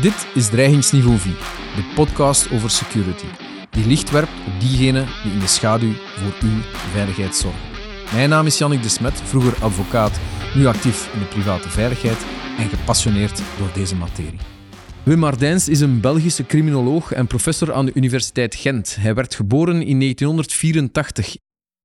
Dit is Dreigingsniveau 4, de podcast over security, die licht werpt op diegenen die in de schaduw voor uw veiligheid zorgen. Mijn naam is Jannik de Smet, vroeger advocaat, nu actief in de private veiligheid en gepassioneerd door deze materie. Wim Ardijns is een Belgische criminoloog en professor aan de Universiteit Gent. Hij werd geboren in 1984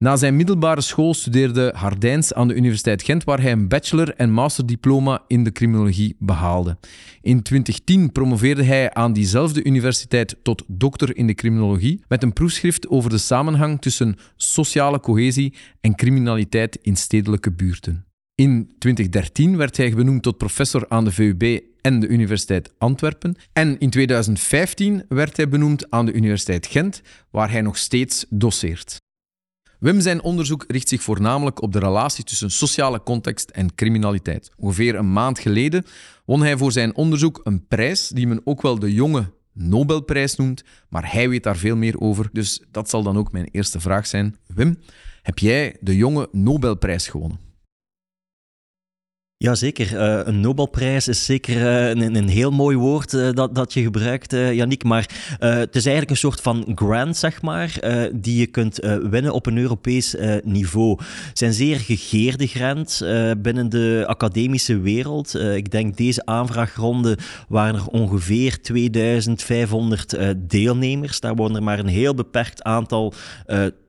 na zijn middelbare school studeerde Hardijns aan de Universiteit Gent, waar hij een bachelor- en masterdiploma in de criminologie behaalde. In 2010 promoveerde hij aan diezelfde universiteit tot dokter in de criminologie met een proefschrift over de samenhang tussen sociale cohesie en criminaliteit in stedelijke buurten. In 2013 werd hij benoemd tot professor aan de VUB en de Universiteit Antwerpen. En in 2015 werd hij benoemd aan de Universiteit Gent, waar hij nog steeds doseert. Wim zijn onderzoek richt zich voornamelijk op de relatie tussen sociale context en criminaliteit. Ongeveer een maand geleden won hij voor zijn onderzoek een prijs die men ook wel de jonge Nobelprijs noemt, maar hij weet daar veel meer over. Dus dat zal dan ook mijn eerste vraag zijn. Wim, heb jij de jonge Nobelprijs gewonnen? Jazeker, uh, een Nobelprijs is zeker uh, een, een, heel mooi woord uh, dat, dat je gebruikt, Yannick. Maar het is eigenlijk een soort van grant, zeg maar, die je kunt winnen op een Europees niveau. Het zijn zeer gegeerde grants binnen de academische wereld. ik denk deze aanvraagronde waren er ongeveer 2500 deelnemers. Daar worden er maar een heel beperkt aantal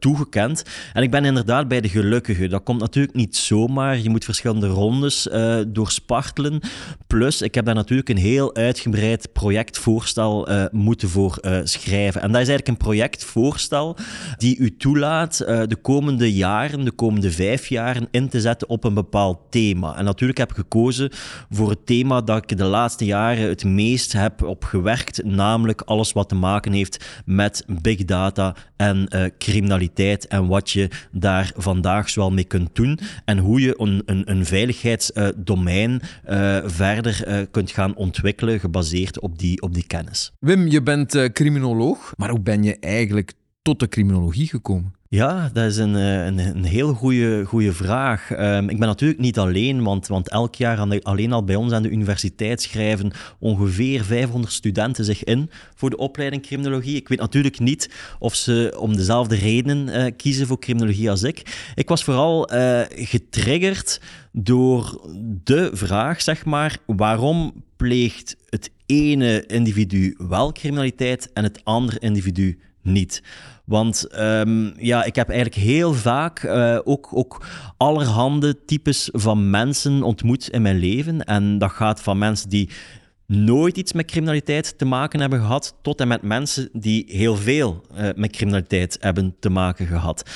toegekend. En ik ben inderdaad bij de gelukkigen. Dat komt natuurlijk niet zomaar. Je moet verschillende rondes uh, doorspartelen. Plus, ik heb daar natuurlijk een heel uitgebreid projectvoorstel uh, moeten voor uh, schrijven. En dat is eigenlijk een projectvoorstel die u toelaat de komende jaren, de komende vijf jaren, in te zetten op een bepaald thema. En natuurlijk heb ik gekozen voor het thema dat ik de laatste jaren het meest heb op gewerkt, namelijk alles wat te maken heeft met big data en criminaliteit en wat je daar vandaag zoal mee kunt doen en hoe je een, een, een veiligheids domein uh, verder uh, kunt gaan ontwikkelen, gebaseerd op die, op die kennis. Wim, je bent uh, criminoloog, maar hoe ben je eigenlijk tot de criminologie gekomen? Ja, dat is een, een, een heel goede vraag. Um, ik ben natuurlijk niet alleen, want, want elk jaar aan de, alleen al bij ons aan de universiteit schrijven ongeveer 500 studenten zich in voor de opleiding criminologie. Ik weet natuurlijk niet of ze om dezelfde redenen uh, kiezen voor criminologie als ik. Ik was vooral uh, getriggerd door de vraag, zeg maar, waarom pleegt het ene individu wel criminaliteit en het andere individu niet? Want um, ja, ik heb eigenlijk heel vaak uh, ook, ook allerhande types van mensen ontmoet in mijn leven. En dat gaat van mensen die nooit iets met criminaliteit te maken hebben gehad, tot en met mensen die heel veel uh, met criminaliteit hebben te maken gehad.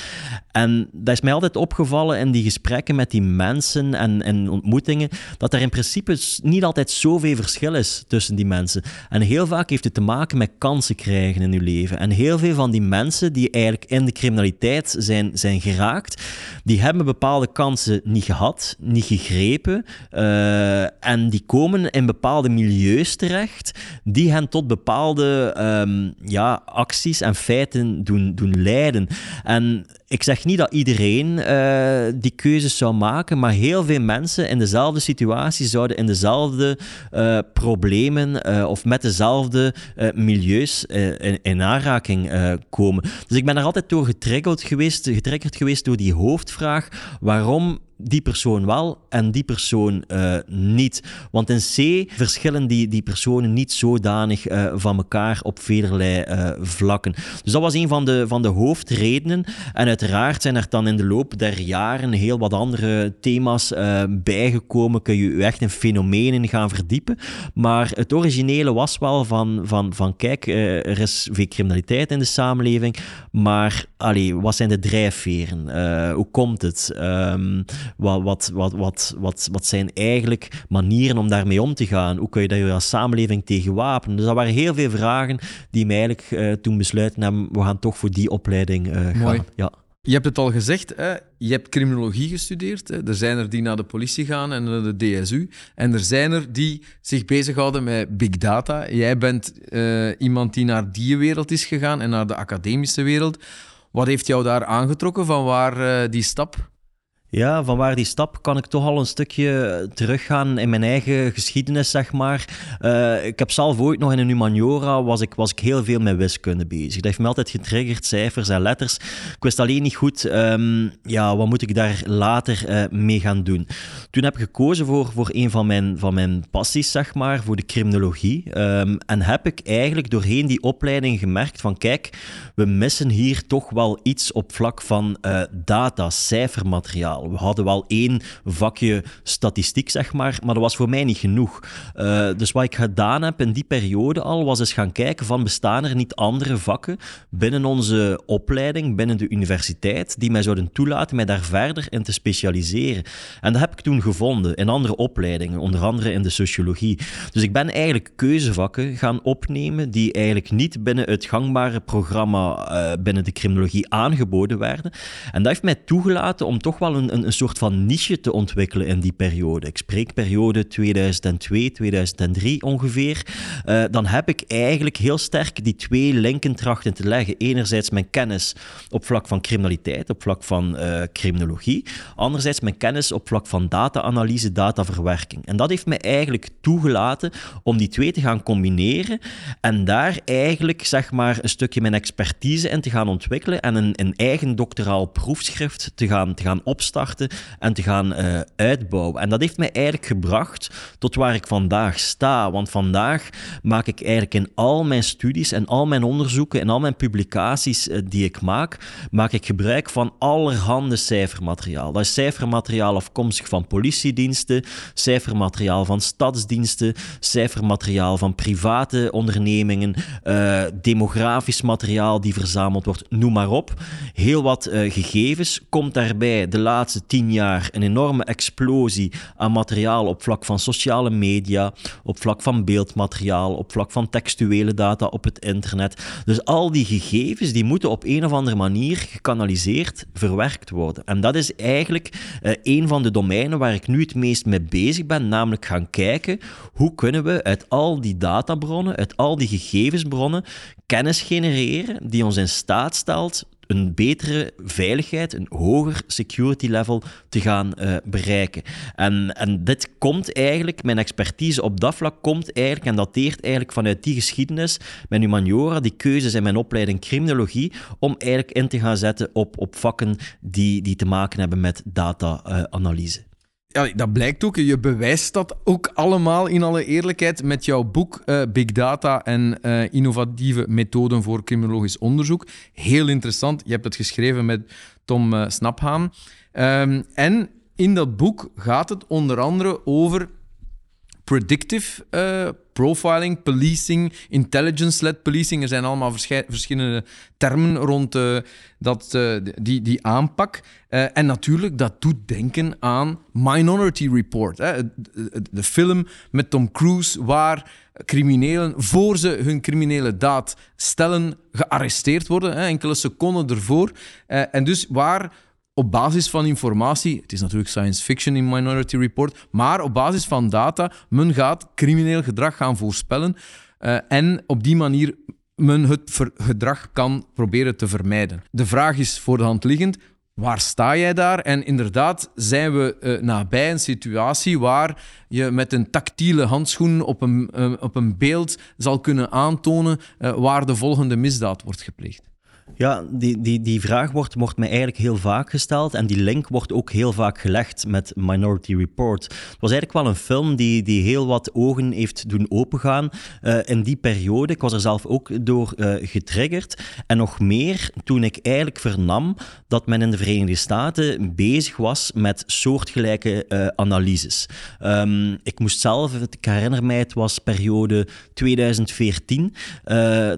En dat is mij altijd opgevallen in die gesprekken met die mensen en, en ontmoetingen, dat er in principe niet altijd zoveel verschil is tussen die mensen. En heel vaak heeft het te maken met kansen krijgen in je leven. En heel veel van die mensen die eigenlijk in de criminaliteit zijn, zijn geraakt, die hebben bepaalde kansen niet gehad, niet gegrepen, uh, en die komen in bepaalde milieus terecht die hen tot bepaalde um, ja, acties en feiten doen, doen leiden. En ik zeg niet dat iedereen uh, die keuzes zou maken, maar heel veel mensen in dezelfde situatie zouden in dezelfde uh, problemen uh, of met dezelfde milieus in, in, aanraking komen. Dus ik ben er altijd door getriggerd geweest, getriggerd geweest door die hoofdvraag: waarom die persoon wel en die persoon uh, niet. Want in C verschillen die, die personen niet zodanig uh, van elkaar op velerlei uh, vlakken. Dus dat was een van de, van de hoofdredenen. En uiteraard zijn er dan in de loop der jaren heel wat andere thema's bijgekomen. Kun je je echt in fenomenen gaan verdiepen. Maar het originele was wel van, van, van kijk, er is veel criminaliteit in de samenleving, maar allee, wat zijn de drijfveren? hoe komt het? Um, wat, wat, wat, wat, wat, wat zijn eigenlijk manieren om daarmee om te gaan? Hoe kun je daar als samenleving tegen wapenen? Dus dat waren heel veel vragen die mij eigenlijk uh, toen besluiten hebben, we gaan toch voor die opleiding uh, gaan. Mooi. Ja. Je hebt het al gezegd, hè? je hebt criminologie gestudeerd. Hè? Er zijn er die naar de politie gaan en naar de DSU. En er zijn er die zich bezighouden met big data. Jij bent uh, iemand die naar die wereld is gegaan en naar de academische wereld. Wat heeft jou daar aangetrokken? Van waar die stap? Ja, van waar die stap kan ik toch al een stukje teruggaan in mijn eigen geschiedenis, zeg maar. Uh, ik heb zelf ooit nog in een humaniora, was ik, was ik heel veel met wiskunde bezig. Dat heeft me altijd getriggerd, cijfers en letters. Ik wist alleen niet goed, um, ja, wat moet ik daar later uh, mee gaan doen. Toen heb ik gekozen voor, voor een van mijn, van mijn passies, zeg maar, voor de criminologie. Um, en heb ik eigenlijk doorheen die opleiding gemerkt van, kijk, we missen hier toch wel iets op vlak van uh, data, cijfermateriaal. We hadden wel één vakje statistiek, zeg maar, maar dat was voor mij niet genoeg. Uh, dus wat ik gedaan heb in die periode al, was eens gaan kijken van bestaan er niet andere vakken binnen onze opleiding, binnen de universiteit, die mij zouden toelaten mij daar verder in te specialiseren. En dat heb ik toen gevonden in andere opleidingen, onder andere in de sociologie. Dus ik ben eigenlijk keuzevakken gaan opnemen die eigenlijk niet binnen het gangbare programma uh, binnen de criminologie aangeboden werden. En dat heeft mij toegelaten om toch wel een een, een, soort van niche te ontwikkelen in die periode. Ik spreek periode 2002, 2003 ongeveer. Uh, dan heb ik eigenlijk heel sterk die twee linken trachten te leggen. Enerzijds mijn kennis op vlak van criminaliteit, op vlak van uh, criminologie. Anderzijds mijn kennis op vlak van data-analyse, dataverwerking. En dat heeft mij eigenlijk toegelaten om die twee te gaan combineren en daar eigenlijk zeg maar een stukje mijn expertise in te gaan ontwikkelen en een, een eigen doctoraal proefschrift te gaan, te gaan opstarten en te gaan uh, uitbouwen. En dat heeft mij eigenlijk gebracht tot waar ik vandaag sta. Want vandaag maak ik eigenlijk in al mijn studies en al mijn onderzoeken en al mijn publicaties uh, die ik maak, maak ik gebruik van allerhande cijfermateriaal. Dat is cijfermateriaal afkomstig van politiediensten, cijfermateriaal van stadsdiensten, cijfermateriaal van private ondernemingen, uh, demografisch materiaal die verzameld wordt, noem maar op. Heel wat gegevens komt daarbij de laatste laatste tien jaar een enorme explosie aan materiaal op vlak van sociale media, op vlak van beeldmateriaal, op vlak van textuele data op het internet. Dus al die gegevens die moeten op een of andere manier gekanaliseerd verwerkt worden. En dat is eigenlijk uh, een van de domeinen waar ik nu het meest mee bezig ben, namelijk gaan kijken hoe kunnen we uit al die databronnen, uit al die gegevensbronnen, kennis genereren die ons in staat stelt een betere veiligheid, een hoger security level te gaan uh, bereiken. En, en dit komt eigenlijk, mijn expertise op dat vlak komt eigenlijk en dateert eigenlijk vanuit die geschiedenis, mijn humaniora, die keuzes in mijn opleiding criminologie, om eigenlijk in te gaan zetten op, op vakken die, die te maken hebben met data-analyse ja, dat blijkt ook. Je bewijst dat ook allemaal in alle eerlijkheid met jouw boek uh, Big Data en uh, innovatieve methoden voor criminologisch onderzoek. Heel interessant. Je hebt het geschreven met Tom uh, Snaphaan. Um, en in dat boek gaat het onder andere over predictive uh, profiling, policing, intelligence-led policing. Er zijn allemaal verschillende termen rond uh, dat, uh, die, die aanpak. en natuurlijk, dat doet denken aan Minority Report. Hè? De, de film met Tom Cruise, waar criminelen, voor ze hun criminele daad stellen, gearresteerd worden, hè? enkele seconden ervoor. en dus waar op basis van informatie, het is natuurlijk science fiction in Minority Report, maar op basis van data, men gaat crimineel gedrag gaan voorspellen uh, en op die manier men het gedrag kan proberen te vermijden. De vraag is voor de hand liggend, waar sta jij daar? En inderdaad zijn we uh, nabij een situatie waar je met een tactiele handschoen op een, uh, op een beeld zal kunnen aantonen waar de volgende misdaad wordt gepleegd. Ja, die, die, die vraag wordt, wordt mij eigenlijk heel vaak gesteld en die link wordt ook heel vaak gelegd met Minority Report. Het was eigenlijk wel een film die, die heel wat ogen heeft doen opengaan uh, in die periode. Ik was er zelf ook door uh, getriggerd. En nog meer toen ik eigenlijk vernam dat men in de Verenigde Staten bezig was met soortgelijke uh, analyses. Um, ik moest zelf, ik herinner mij, het was periode 2014,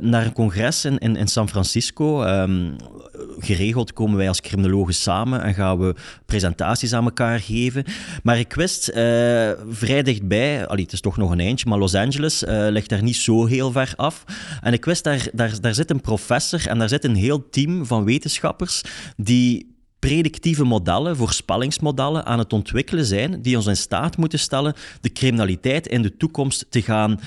naar een congres in, in San Francisco. Um, geregeld komen wij als criminologen samen en gaan we presentaties aan elkaar geven. Maar ik wist uh, vrij dichtbij, allee, het is toch nog een eindje, maar Los Angeles uh, ligt daar niet zo heel ver af. En ik wist, daar, daar, daar zit een professor en daar zit een heel team van wetenschappers die predictieve modellen, voorspellingsmodellen aan het ontwikkelen zijn, die ons in staat moeten stellen de criminaliteit in de toekomst te gaan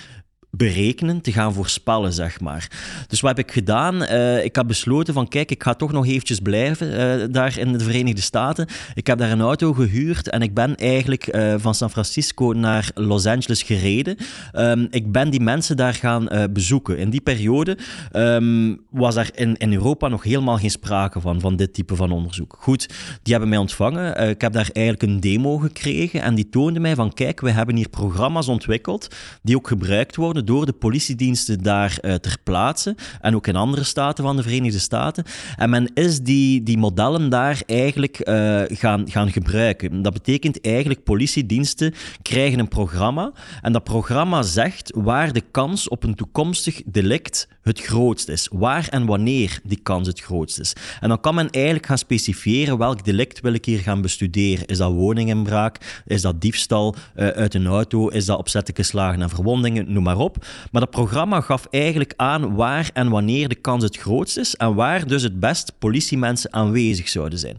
berekenen, te gaan voorspellen, zeg maar. Dus wat heb ik gedaan? Uh, ik heb besloten van, kijk, ik ga toch nog eventjes blijven uh, daar in de Verenigde Staten. Ik heb daar een auto gehuurd en ik ben eigenlijk uh, van San Francisco naar Los Angeles gereden. Um, ik ben die mensen daar gaan bezoeken. In die periode um, was er in, in Europa nog helemaal geen sprake van, van dit type van onderzoek. Goed, die hebben mij ontvangen. ik heb daar eigenlijk een demo gekregen en die toonde mij van, kijk, we hebben hier programma's ontwikkeld die ook gebruikt worden door de politiediensten daar uh, ter plaatse en ook in andere staten van de Verenigde Staten. En men is die, die modellen daar eigenlijk uh, gaan, gaan gebruiken. Dat betekent eigenlijk politiediensten krijgen een programma en dat programma zegt waar de kans op een toekomstig delict het grootst is. Waar en wanneer die kans het grootst is. En dan kan men eigenlijk gaan specifieren welk delict wil ik hier gaan bestuderen. Is dat woninginbraak? Is dat diefstal uh, uit een auto? Is dat opzettelijke slagen en verwondingen? Noem maar op. Maar dat programma gaf eigenlijk aan waar en wanneer de kans het grootst is en waar dus het best politiemensen aanwezig zouden zijn.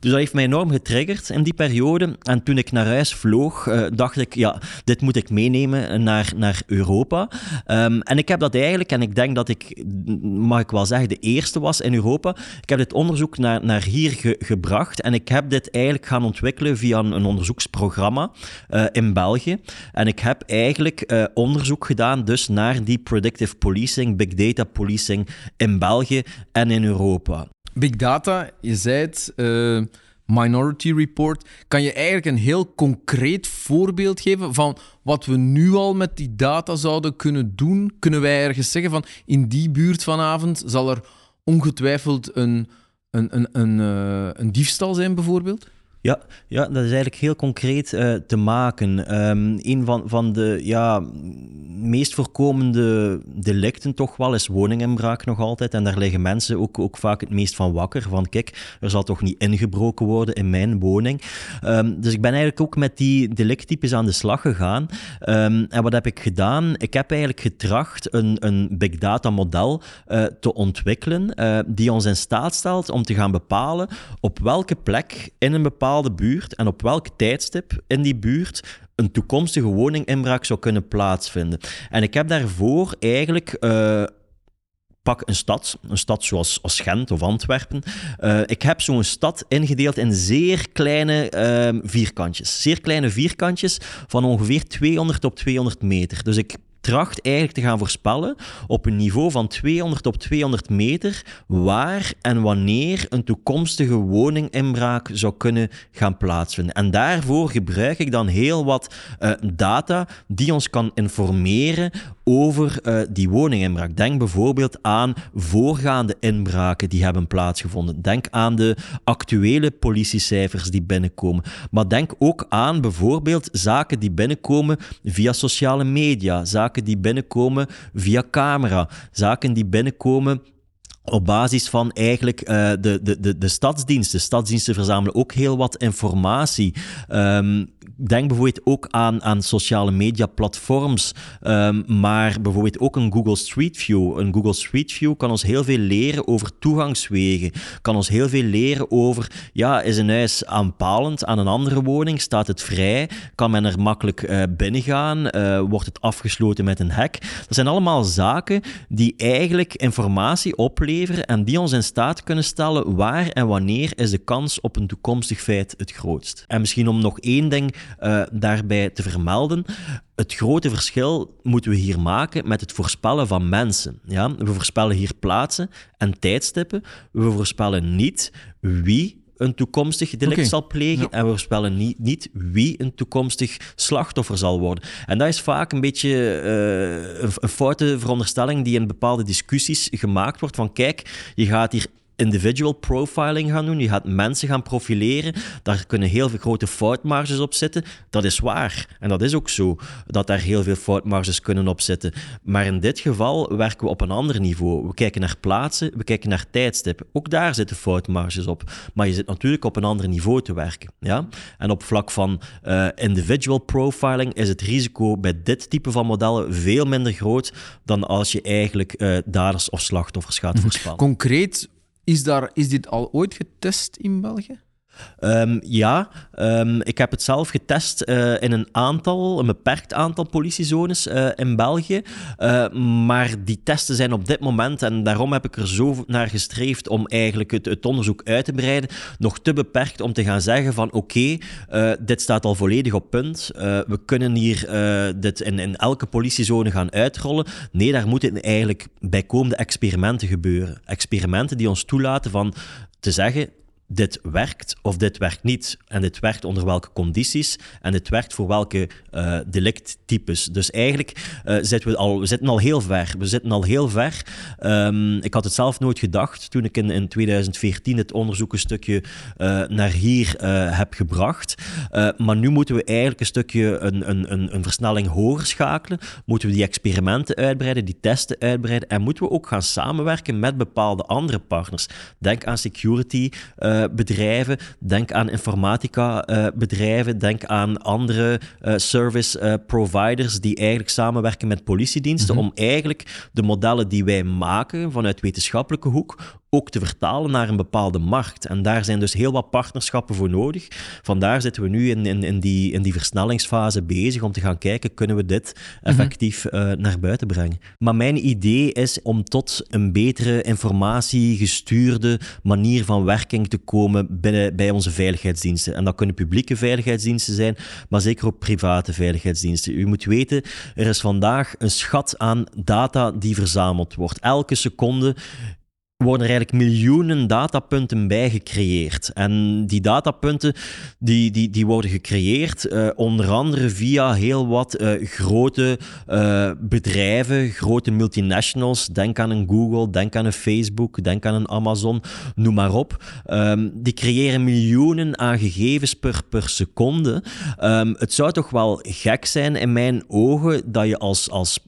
Dus dat heeft mij enorm getriggerd in die periode. En toen ik naar huis vloog, uh, dacht ik, ja, dit moet ik meenemen naar, naar Europa. Um, en ik heb dat eigenlijk, en ik denk dat ik, mag ik wel zeggen, de eerste was in Europa. Ik heb dit onderzoek naar, naar hier ge, gebracht en ik heb dit eigenlijk gaan ontwikkelen via een, onderzoeksprogramma uh, in België. En ik heb eigenlijk uh, onderzoek gedaan dus naar die predictive policing, big data policing in België en in Europa. Big data, je zei het, uh, Minority Report. Kan je eigenlijk een heel concreet voorbeeld geven van wat we nu al met die data zouden kunnen doen? Kunnen wij ergens zeggen van in die buurt vanavond zal er ongetwijfeld een, een, een, een, uh, een diefstal zijn, bijvoorbeeld? Ja, ja, dat is eigenlijk heel concreet uh, te maken. Um, een van, van de ja, meest voorkomende delicten toch wel is woninginbraak nog altijd. En daar liggen mensen ook, ook vaak het meest van wakker. Van kijk, er zal toch niet ingebroken worden in mijn woning. Um, dus ik ben eigenlijk ook met die delicttypes aan de slag gegaan. Um, en wat heb ik gedaan? Ik heb eigenlijk getracht een, een big data model uh, te ontwikkelen uh, die ons in staat stelt om te gaan bepalen op welke plek in een bepaalde buurt en op welk tijdstip in die buurt een toekomstige woninginbraak zou kunnen plaatsvinden. En ik heb daarvoor eigenlijk. Uh, pak een stad, een stad zoals als Gent of Antwerpen. Uh, ik heb zo'n stad ingedeeld in zeer kleine uh, vierkantjes. Zeer kleine vierkantjes van ongeveer 200 op 200 meter. Dus ik tracht eigenlijk te gaan voorspellen op een niveau van 200 op 200 meter waar en wanneer een toekomstige woninginbraak zou kunnen gaan plaatsvinden. En daarvoor gebruik ik dan heel wat uh, data die ons kan informeren over uh, die woninginbraak. Denk bijvoorbeeld aan voorgaande inbraken die hebben plaatsgevonden. Denk aan de actuele politiecijfers die binnenkomen. Maar denk ook aan bijvoorbeeld zaken die binnenkomen via sociale media, die binnenkomen via camera, zaken die binnenkomen op basis van eigenlijk uh, de, de, de, de stadsdiensten. Stadsdiensten verzamelen ook heel wat informatie. Um, denk bijvoorbeeld ook aan, aan sociale media platforms, um, maar bijvoorbeeld ook een Google Street View. Een Google Street View kan ons heel veel leren over toegangswegen, kan ons heel veel leren over, ja, is een huis aanpalend aan een andere woning, staat het vrij, kan men er makkelijk uh, binnengaan, uh, wordt het afgesloten met een hek. Dat zijn allemaal zaken die eigenlijk informatie opleveren en die ons in staat kunnen stellen waar en wanneer is de kans op een toekomstig feit het grootst. En misschien om nog één ding uh, daarbij te vermelden. Het grote verschil moeten we hier maken met het voorspellen van mensen. Ja? We voorspellen hier plaatsen en tijdstippen. We voorspellen niet wie een toekomstig delict okay. zal plegen en we voorspellen niet, niet, wie een toekomstig slachtoffer zal worden. En dat is vaak een beetje uh, een, een foute veronderstelling die in bepaalde discussies gemaakt wordt van kijk, je gaat hier individual profiling gaan doen. Je gaat mensen gaan profileren. Daar kunnen heel veel grote foutmarges op zitten. Dat is waar. En dat is ook zo, dat daar heel veel foutmarges kunnen op zitten. Maar in dit geval werken we op een ander niveau. We kijken naar plaatsen, we kijken naar tijdstippen. Ook daar zitten foutmarges op. Maar je zit natuurlijk op een ander niveau te werken. Ja? En op vlak van uh, individual profiling is het risico bij dit type van modellen veel minder groot dan als je eigenlijk uh, daders of slachtoffers gaat mhm. voorspellen. Concreet, is, daar, is dit al ooit getest in België? Um, ja, um, ik heb het zelf getest uh, in een aantal, een beperkt aantal politiezones uh, in België. Uh, maar die testen zijn op dit moment, en daarom heb ik er zo naar gestreefd om eigenlijk het, het onderzoek uit te breiden, nog te beperkt om te gaan zeggen van oké, dit staat al volledig op punt. we kunnen hier dit in, in elke politiezone gaan uitrollen. Nee, daar moeten eigenlijk bijkomende experimenten gebeuren. Experimenten die ons toelaten van te zeggen, dit werkt of dit werkt niet. En dit werkt onder welke condities en dit werkt voor welke uh, delicttypes. Dus eigenlijk uh, zitten we al, we zitten al heel ver. We zitten al heel ver. Um, ik had het zelf nooit gedacht toen ik in, in 2014 het onderzoek een stukje uh, naar hier heb gebracht. maar nu moeten we eigenlijk een stukje een, een, een, versnelling hoger schakelen. Moeten we die experimenten uitbreiden, die testen uitbreiden en moeten we ook gaan samenwerken met bepaalde andere partners. Denk aan security. Bedrijven, denk aan informatica uh, bedrijven, denk aan andere uh, service providers die eigenlijk samenwerken met politiediensten mm -hmm. om eigenlijk de modellen die wij maken vanuit wetenschappelijke hoek ook te vertalen naar een bepaalde markt. En daar zijn dus heel wat partnerschappen voor nodig. Vandaar zitten we nu in, in, in, die, in die versnellingsfase bezig om te gaan kijken, kunnen we dit effectief mm -hmm. uh, naar buiten brengen. Maar mijn idee is om tot een betere informatiegestuurde manier van werking te komen binnen, bij onze veiligheidsdiensten. En dat kunnen publieke veiligheidsdiensten zijn, maar zeker ook private veiligheidsdiensten. U moet weten, er is vandaag een schat aan data die verzameld wordt. Elke seconde worden er eigenlijk miljoenen datapunten bij gecreëerd. En die datapunten die, die, die worden gecreëerd uh, onder andere via heel wat uh, grote uh, bedrijven, grote multinationals. Denk aan een Google, denk aan een Facebook, denk aan een Amazon, noem maar op. Um, die creëren miljoenen aan gegevens per, per seconde. Um, het zou toch wel gek zijn in mijn ogen dat je als, als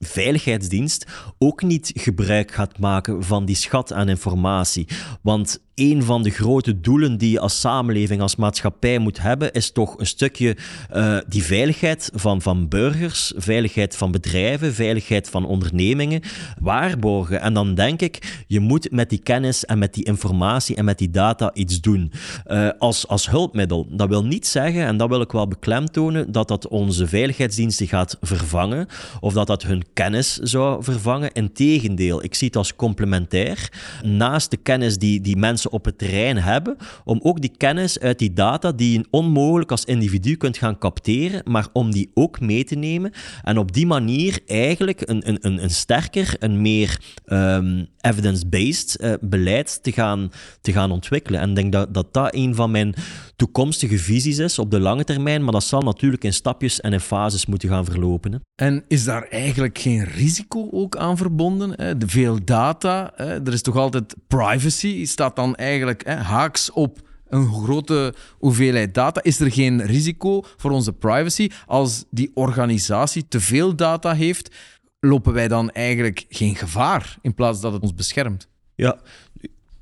veiligheidsdienst ook niet gebruik gaat maken van die schat aan informatie. Want een van de grote doelen die je als samenleving, als maatschappij moet hebben, is toch een stukje uh, die veiligheid van, van burgers, veiligheid van bedrijven, veiligheid van ondernemingen waarborgen. En dan denk ik, je moet met die kennis en met die informatie en met die data iets doen. Uh, als, als hulpmiddel. Dat wil niet zeggen, en dat wil ik wel beklemtonen, dat dat onze veiligheidsdiensten gaat vervangen of dat dat hun kennis zou vervangen. Integendeel, ik zie het als complementair. Naast de kennis die, die mensen op het terrein hebben, om ook die kennis uit die data die je onmogelijk als individu kunt gaan capteren, maar om die ook mee te nemen en op die manier eigenlijk een, een, een, een sterker, een meer um, evidence-based uh, beleid te gaan, te gaan ontwikkelen. En ik denk dat, dat dat een van mijn toekomstige visies is op de lange termijn, maar dat zal natuurlijk in stapjes en in fases moeten gaan verlopen. Hè. En is daar eigenlijk geen risico ook aan verbonden? Hè? De veel data, hè? er is toch altijd privacy, staat dan eigenlijk hè, haaks op een grote hoeveelheid data. Is er geen risico voor onze privacy als die organisatie te veel data heeft? Lopen wij dan eigenlijk geen gevaar in plaats dat het ons beschermt? Ja,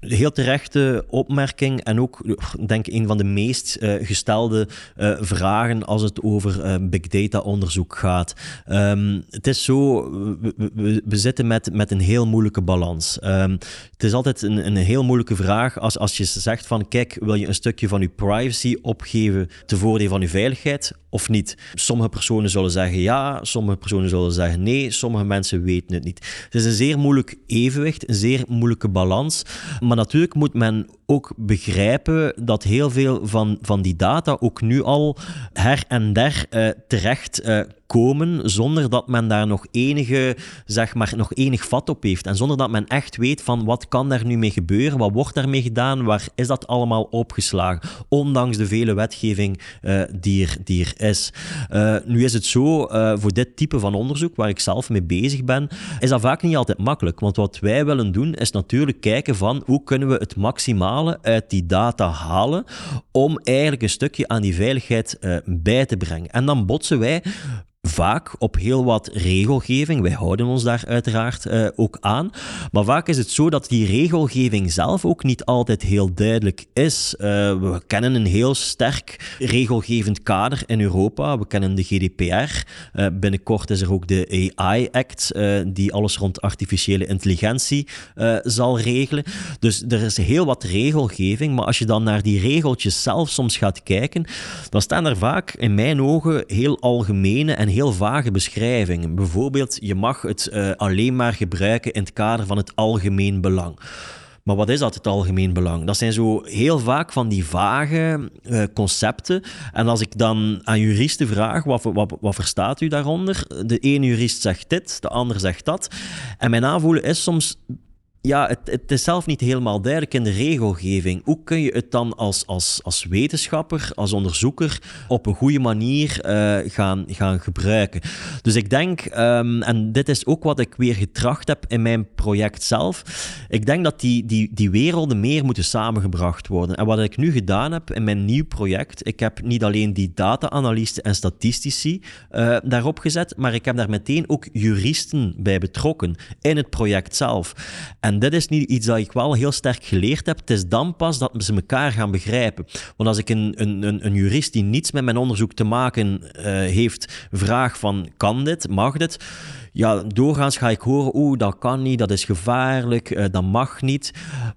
heel terechte opmerking en ook, denk ik, een van de meest uh, gestelde uh, vragen als het over uh, big data onderzoek gaat. Um, het is zo, we, zitten met, met een heel moeilijke balans. Um, het is altijd een, een heel moeilijke vraag als, als je zegt van, kijk, wil je een stukje van je privacy opgeven ten voordeel van je veiligheid of niet? Sommige personen zullen zeggen ja, sommige personen zullen zeggen nee, sommige mensen weten het niet. Het is een zeer moeilijk evenwicht, een zeer moeilijke balans, maar natuurlijk moet men ook begrijpen dat heel veel van, van die data ook nu al her en der uh, terecht uh, komen zonder dat men daar nog enige, zeg maar, nog enig vat op heeft. En zonder dat men echt weet van wat kan daar nu mee gebeuren, wat wordt daarmee gedaan, waar is dat allemaal opgeslagen, ondanks de vele wetgeving uh, die, er, die er is. Nu is het zo, voor dit type van onderzoek, waar ik zelf mee bezig ben, is dat vaak niet altijd makkelijk. Want wat wij willen doen, is natuurlijk kijken van hoe kunnen we het uit die data halen om eigenlijk een stukje aan die veiligheid bij te brengen. En dan botsen wij vaak op heel wat regelgeving. Wij houden ons daar uiteraard uh, ook aan. Maar vaak is het zo dat die regelgeving zelf ook niet altijd heel duidelijk is. Uh, we kennen een heel sterk regelgevend kader in Europa. We kennen de GDPR. Uh, binnenkort is er ook de AI Act, die alles rond artificiële intelligentie zal regelen. Dus er is heel wat regelgeving. Maar als je dan naar die regeltjes zelf soms gaat kijken, dan staan er vaak in mijn ogen heel algemene en heel vage beschrijvingen. Bijvoorbeeld, je mag het uh, alleen maar gebruiken in het kader van het algemeen belang. Maar wat is dat, het algemeen belang? Dat zijn zo heel vaak van die vage uh, concepten. En als ik dan aan juristen vraag, wat, wat, wat verstaat u daaronder? De ene jurist zegt dit, de ander zegt dat. En mijn aanvoelen is soms ja, het, is zelf niet helemaal duidelijk in de regelgeving. Hoe kun je het dan als, als, als wetenschapper, als onderzoeker, op een goede manier uh, gaan, gaan gebruiken? Dus ik denk, um, en dit is ook wat ik weer getracht heb in mijn project zelf, ik denk dat die, die, die werelden meer moeten samengebracht worden. En wat ik nu gedaan heb in mijn nieuw project, ik heb niet alleen die data-analisten en statistici uh, daarop gezet, maar ik heb daar meteen ook juristen bij betrokken in het project zelf. En en dit is niet iets dat ik wel heel sterk geleerd heb. Het is dan pas dat ze elkaar gaan begrijpen. Want als ik een, een, een jurist die niets met mijn onderzoek te maken uh, heeft, vraag van kan dit, mag dit? Ja, doorgaans ga ik horen, oeh, dat kan niet, dat is gevaarlijk, uh, dat mag niet.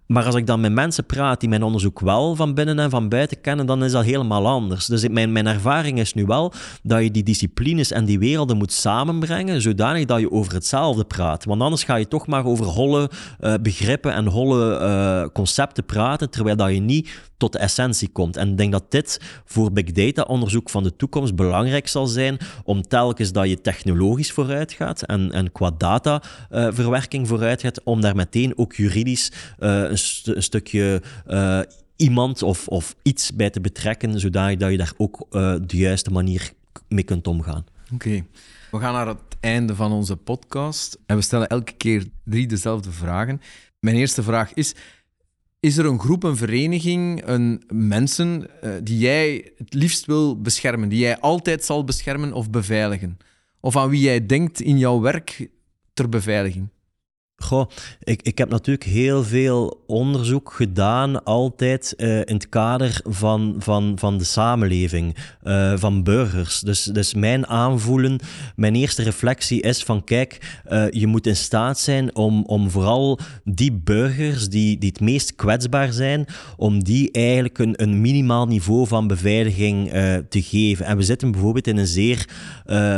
Maar als ik dan met mensen praat die mijn onderzoek wel van binnen en van buiten kennen, dan is dat helemaal anders. Dus mijn, mijn ervaring is nu wel dat je die disciplines en die werelden moet samenbrengen, zodanig dat je over hetzelfde praat. Want anders ga je toch maar over holle uh, begrippen en holle uh, concepten praten, terwijl dat je niet tot de essentie komt. En ik denk dat dit voor big data onderzoek van de toekomst belangrijk zal zijn om telkens dat je technologisch vooruit gaat en, en qua dataverwerking uh, vooruit gaat, om daar meteen ook juridisch uh, een, een, stukje uh, iemand of, of iets bij te betrekken, zodat je daar ook de juiste manier mee kunt omgaan. Oké. We gaan naar het einde van onze podcast en we stellen elke keer drie dezelfde vragen. Mijn eerste vraag is: is er een groep, een vereniging, een mensen die jij het liefst wil beschermen, die jij altijd zal beschermen of beveiligen? Of aan wie jij denkt in jouw werk ter beveiliging? Goh, ik, ik heb natuurlijk heel veel onderzoek gedaan, altijd uh, in het kader van, van, van de samenleving, uh, van burgers. Dus, dus mijn aanvoelen, mijn eerste reflectie is van kijk, uh, je moet in staat zijn om, om vooral die burgers die, die het meest kwetsbaar zijn, om die eigenlijk een, een minimaal niveau van beveiliging te geven. En we zitten bijvoorbeeld in een zeer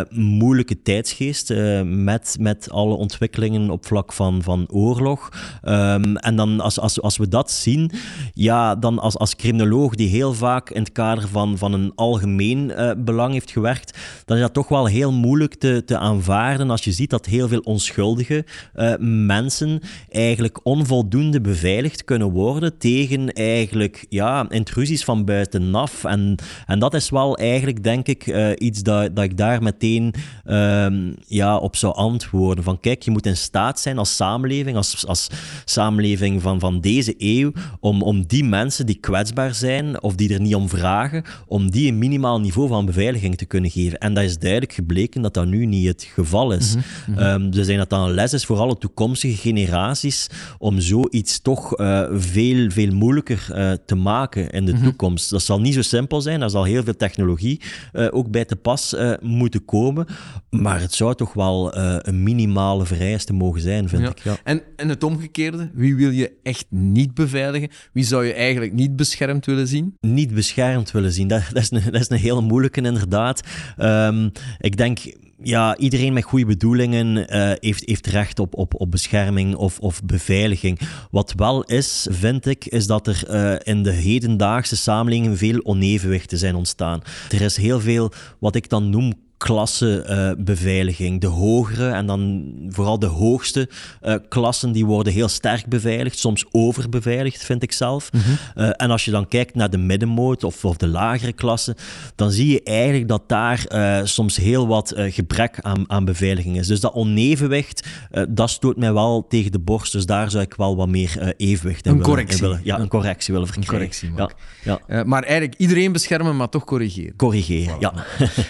moeilijke tijdsgeest met, met alle ontwikkelingen op vlak van van, oorlog. Um, en dan als, als, als we dat zien, ja, dan als, als criminoloog die heel vaak in het kader van, van een algemeen uh, belang heeft gewerkt, dan is dat toch wel heel moeilijk te, te aanvaarden als je ziet dat heel veel onschuldige uh, mensen eigenlijk onvoldoende beveiligd kunnen worden tegen eigenlijk ja, intrusies van buitenaf. En, en dat is wel eigenlijk, denk ik, uh, iets dat, dat ik daar meteen um, ja, op zou antwoorden. Van kijk, je moet in staat zijn als samenleving, als, als samenleving van, van deze eeuw, om, om die mensen die kwetsbaar zijn of die er niet om vragen, om die een minimaal niveau van beveiliging te kunnen geven. En dat is duidelijk gebleken dat dat nu niet het geval is. Mm -hmm. um, dus dat dat een les is voor alle toekomstige generaties om zoiets toch uh, veel, veel moeilijker uh, te maken in de mm -hmm. toekomst. Dat zal niet zo simpel zijn, er zal heel veel technologie uh, ook bij te pas moeten komen, maar het zou toch wel een minimale vereiste mogen zijn, vind Ja. En, en het omgekeerde, wie wil je echt niet beveiligen? Wie zou je eigenlijk niet beschermd willen zien? Niet beschermd willen zien, dat, dat, is, een, dat is een hele moeilijke inderdaad. Um, ik denk ja, iedereen met goede bedoelingen uh, heeft, heeft recht op, op, op bescherming of, of beveiliging. Wat wel is, vind ik, is dat er uh, in de hedendaagse samenleving veel onevenwichten zijn ontstaan. Er is heel veel wat ik dan noem klassenbeveiliging. Uh, de hogere en dan vooral de hoogste uh, klassen, die worden heel sterk beveiligd, soms overbeveiligd, vind ik zelf. Mm -hmm. uh, en als je dan kijkt naar de middenmoot of, of de lagere klassen, dan zie je eigenlijk dat daar soms heel wat gebrek aan, aan beveiliging is. Dus dat onevenwicht, dat stoot mij wel tegen de borst. Dus daar zou ik wel wat meer evenwicht in een willen, correctie. willen. Ja, een correctie willen verkrijgen. Een correctie, ja, ja. maar eigenlijk iedereen beschermen, maar toch corrigeren. Corrigeren, voilà.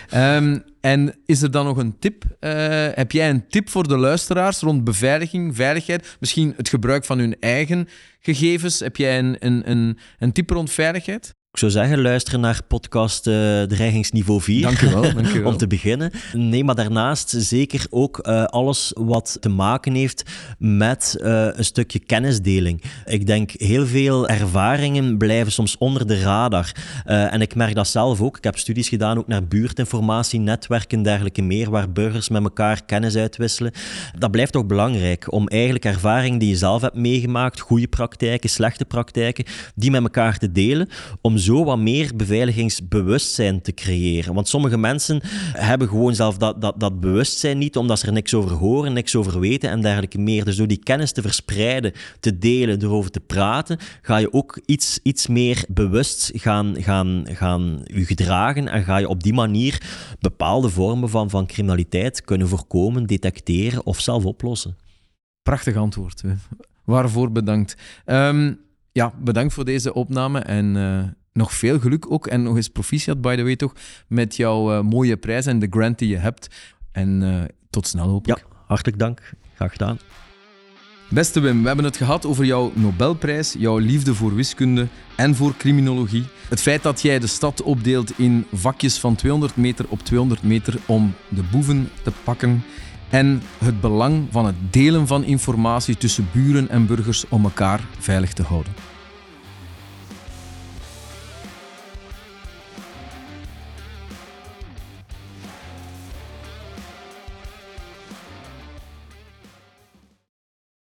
ja. um, en is er dan nog een tip? Uh, heb jij een tip voor de luisteraars rond beveiliging, veiligheid? Misschien het gebruik van hun eigen gegevens. Heb jij een, een, een, een tip rond veiligheid? Ik zou zeggen, luisteren naar podcast uh, Dreigingsniveau 4. Dank u wel. Dank u wel. om te beginnen. Nee, maar daarnaast zeker ook uh, alles wat te maken heeft met uh, een stukje kennisdeling. Ik denk, heel veel ervaringen blijven soms onder de radar. en ik merk dat zelf ook. Ik heb studies gedaan ook naar buurtinformatie, netwerken en dergelijke meer, waar burgers met elkaar kennis uitwisselen. Dat blijft toch belangrijk om eigenlijk ervaringen die je zelf hebt meegemaakt, goede praktijken, slechte praktijken, die met elkaar te delen, om zo wat meer beveiligingsbewustzijn te creëren. Want sommige mensen hebben gewoon zelf dat, dat, dat bewustzijn niet, omdat ze er niks over horen, niks over weten en dergelijke meer. Dus door die kennis te verspreiden, te delen, erover te praten, ga je ook iets, iets meer bewust gaan, gaan, gaan je gedragen en ga je op die manier bepaalde vormen van, van criminaliteit kunnen voorkomen, detecteren of zelf oplossen. Prachtig antwoord. Waarvoor bedankt. Um, ja, bedankt voor deze opname en uh, nog veel geluk ook. En nog eens proficiat, by the way, toch, met jouw uh, mooie prijs en de grant die je hebt. En uh, tot snel hopelijk. Ja, hartelijk dank. Graag gedaan. Beste Wim, we hebben het gehad over jouw Nobelprijs, jouw liefde voor wiskunde en voor criminologie. Het feit dat jij de stad opdeelt in vakjes van 200 meter op 200 meter om de boeven te pakken. En het belang van het delen van informatie tussen buren en burgers om elkaar veilig te houden.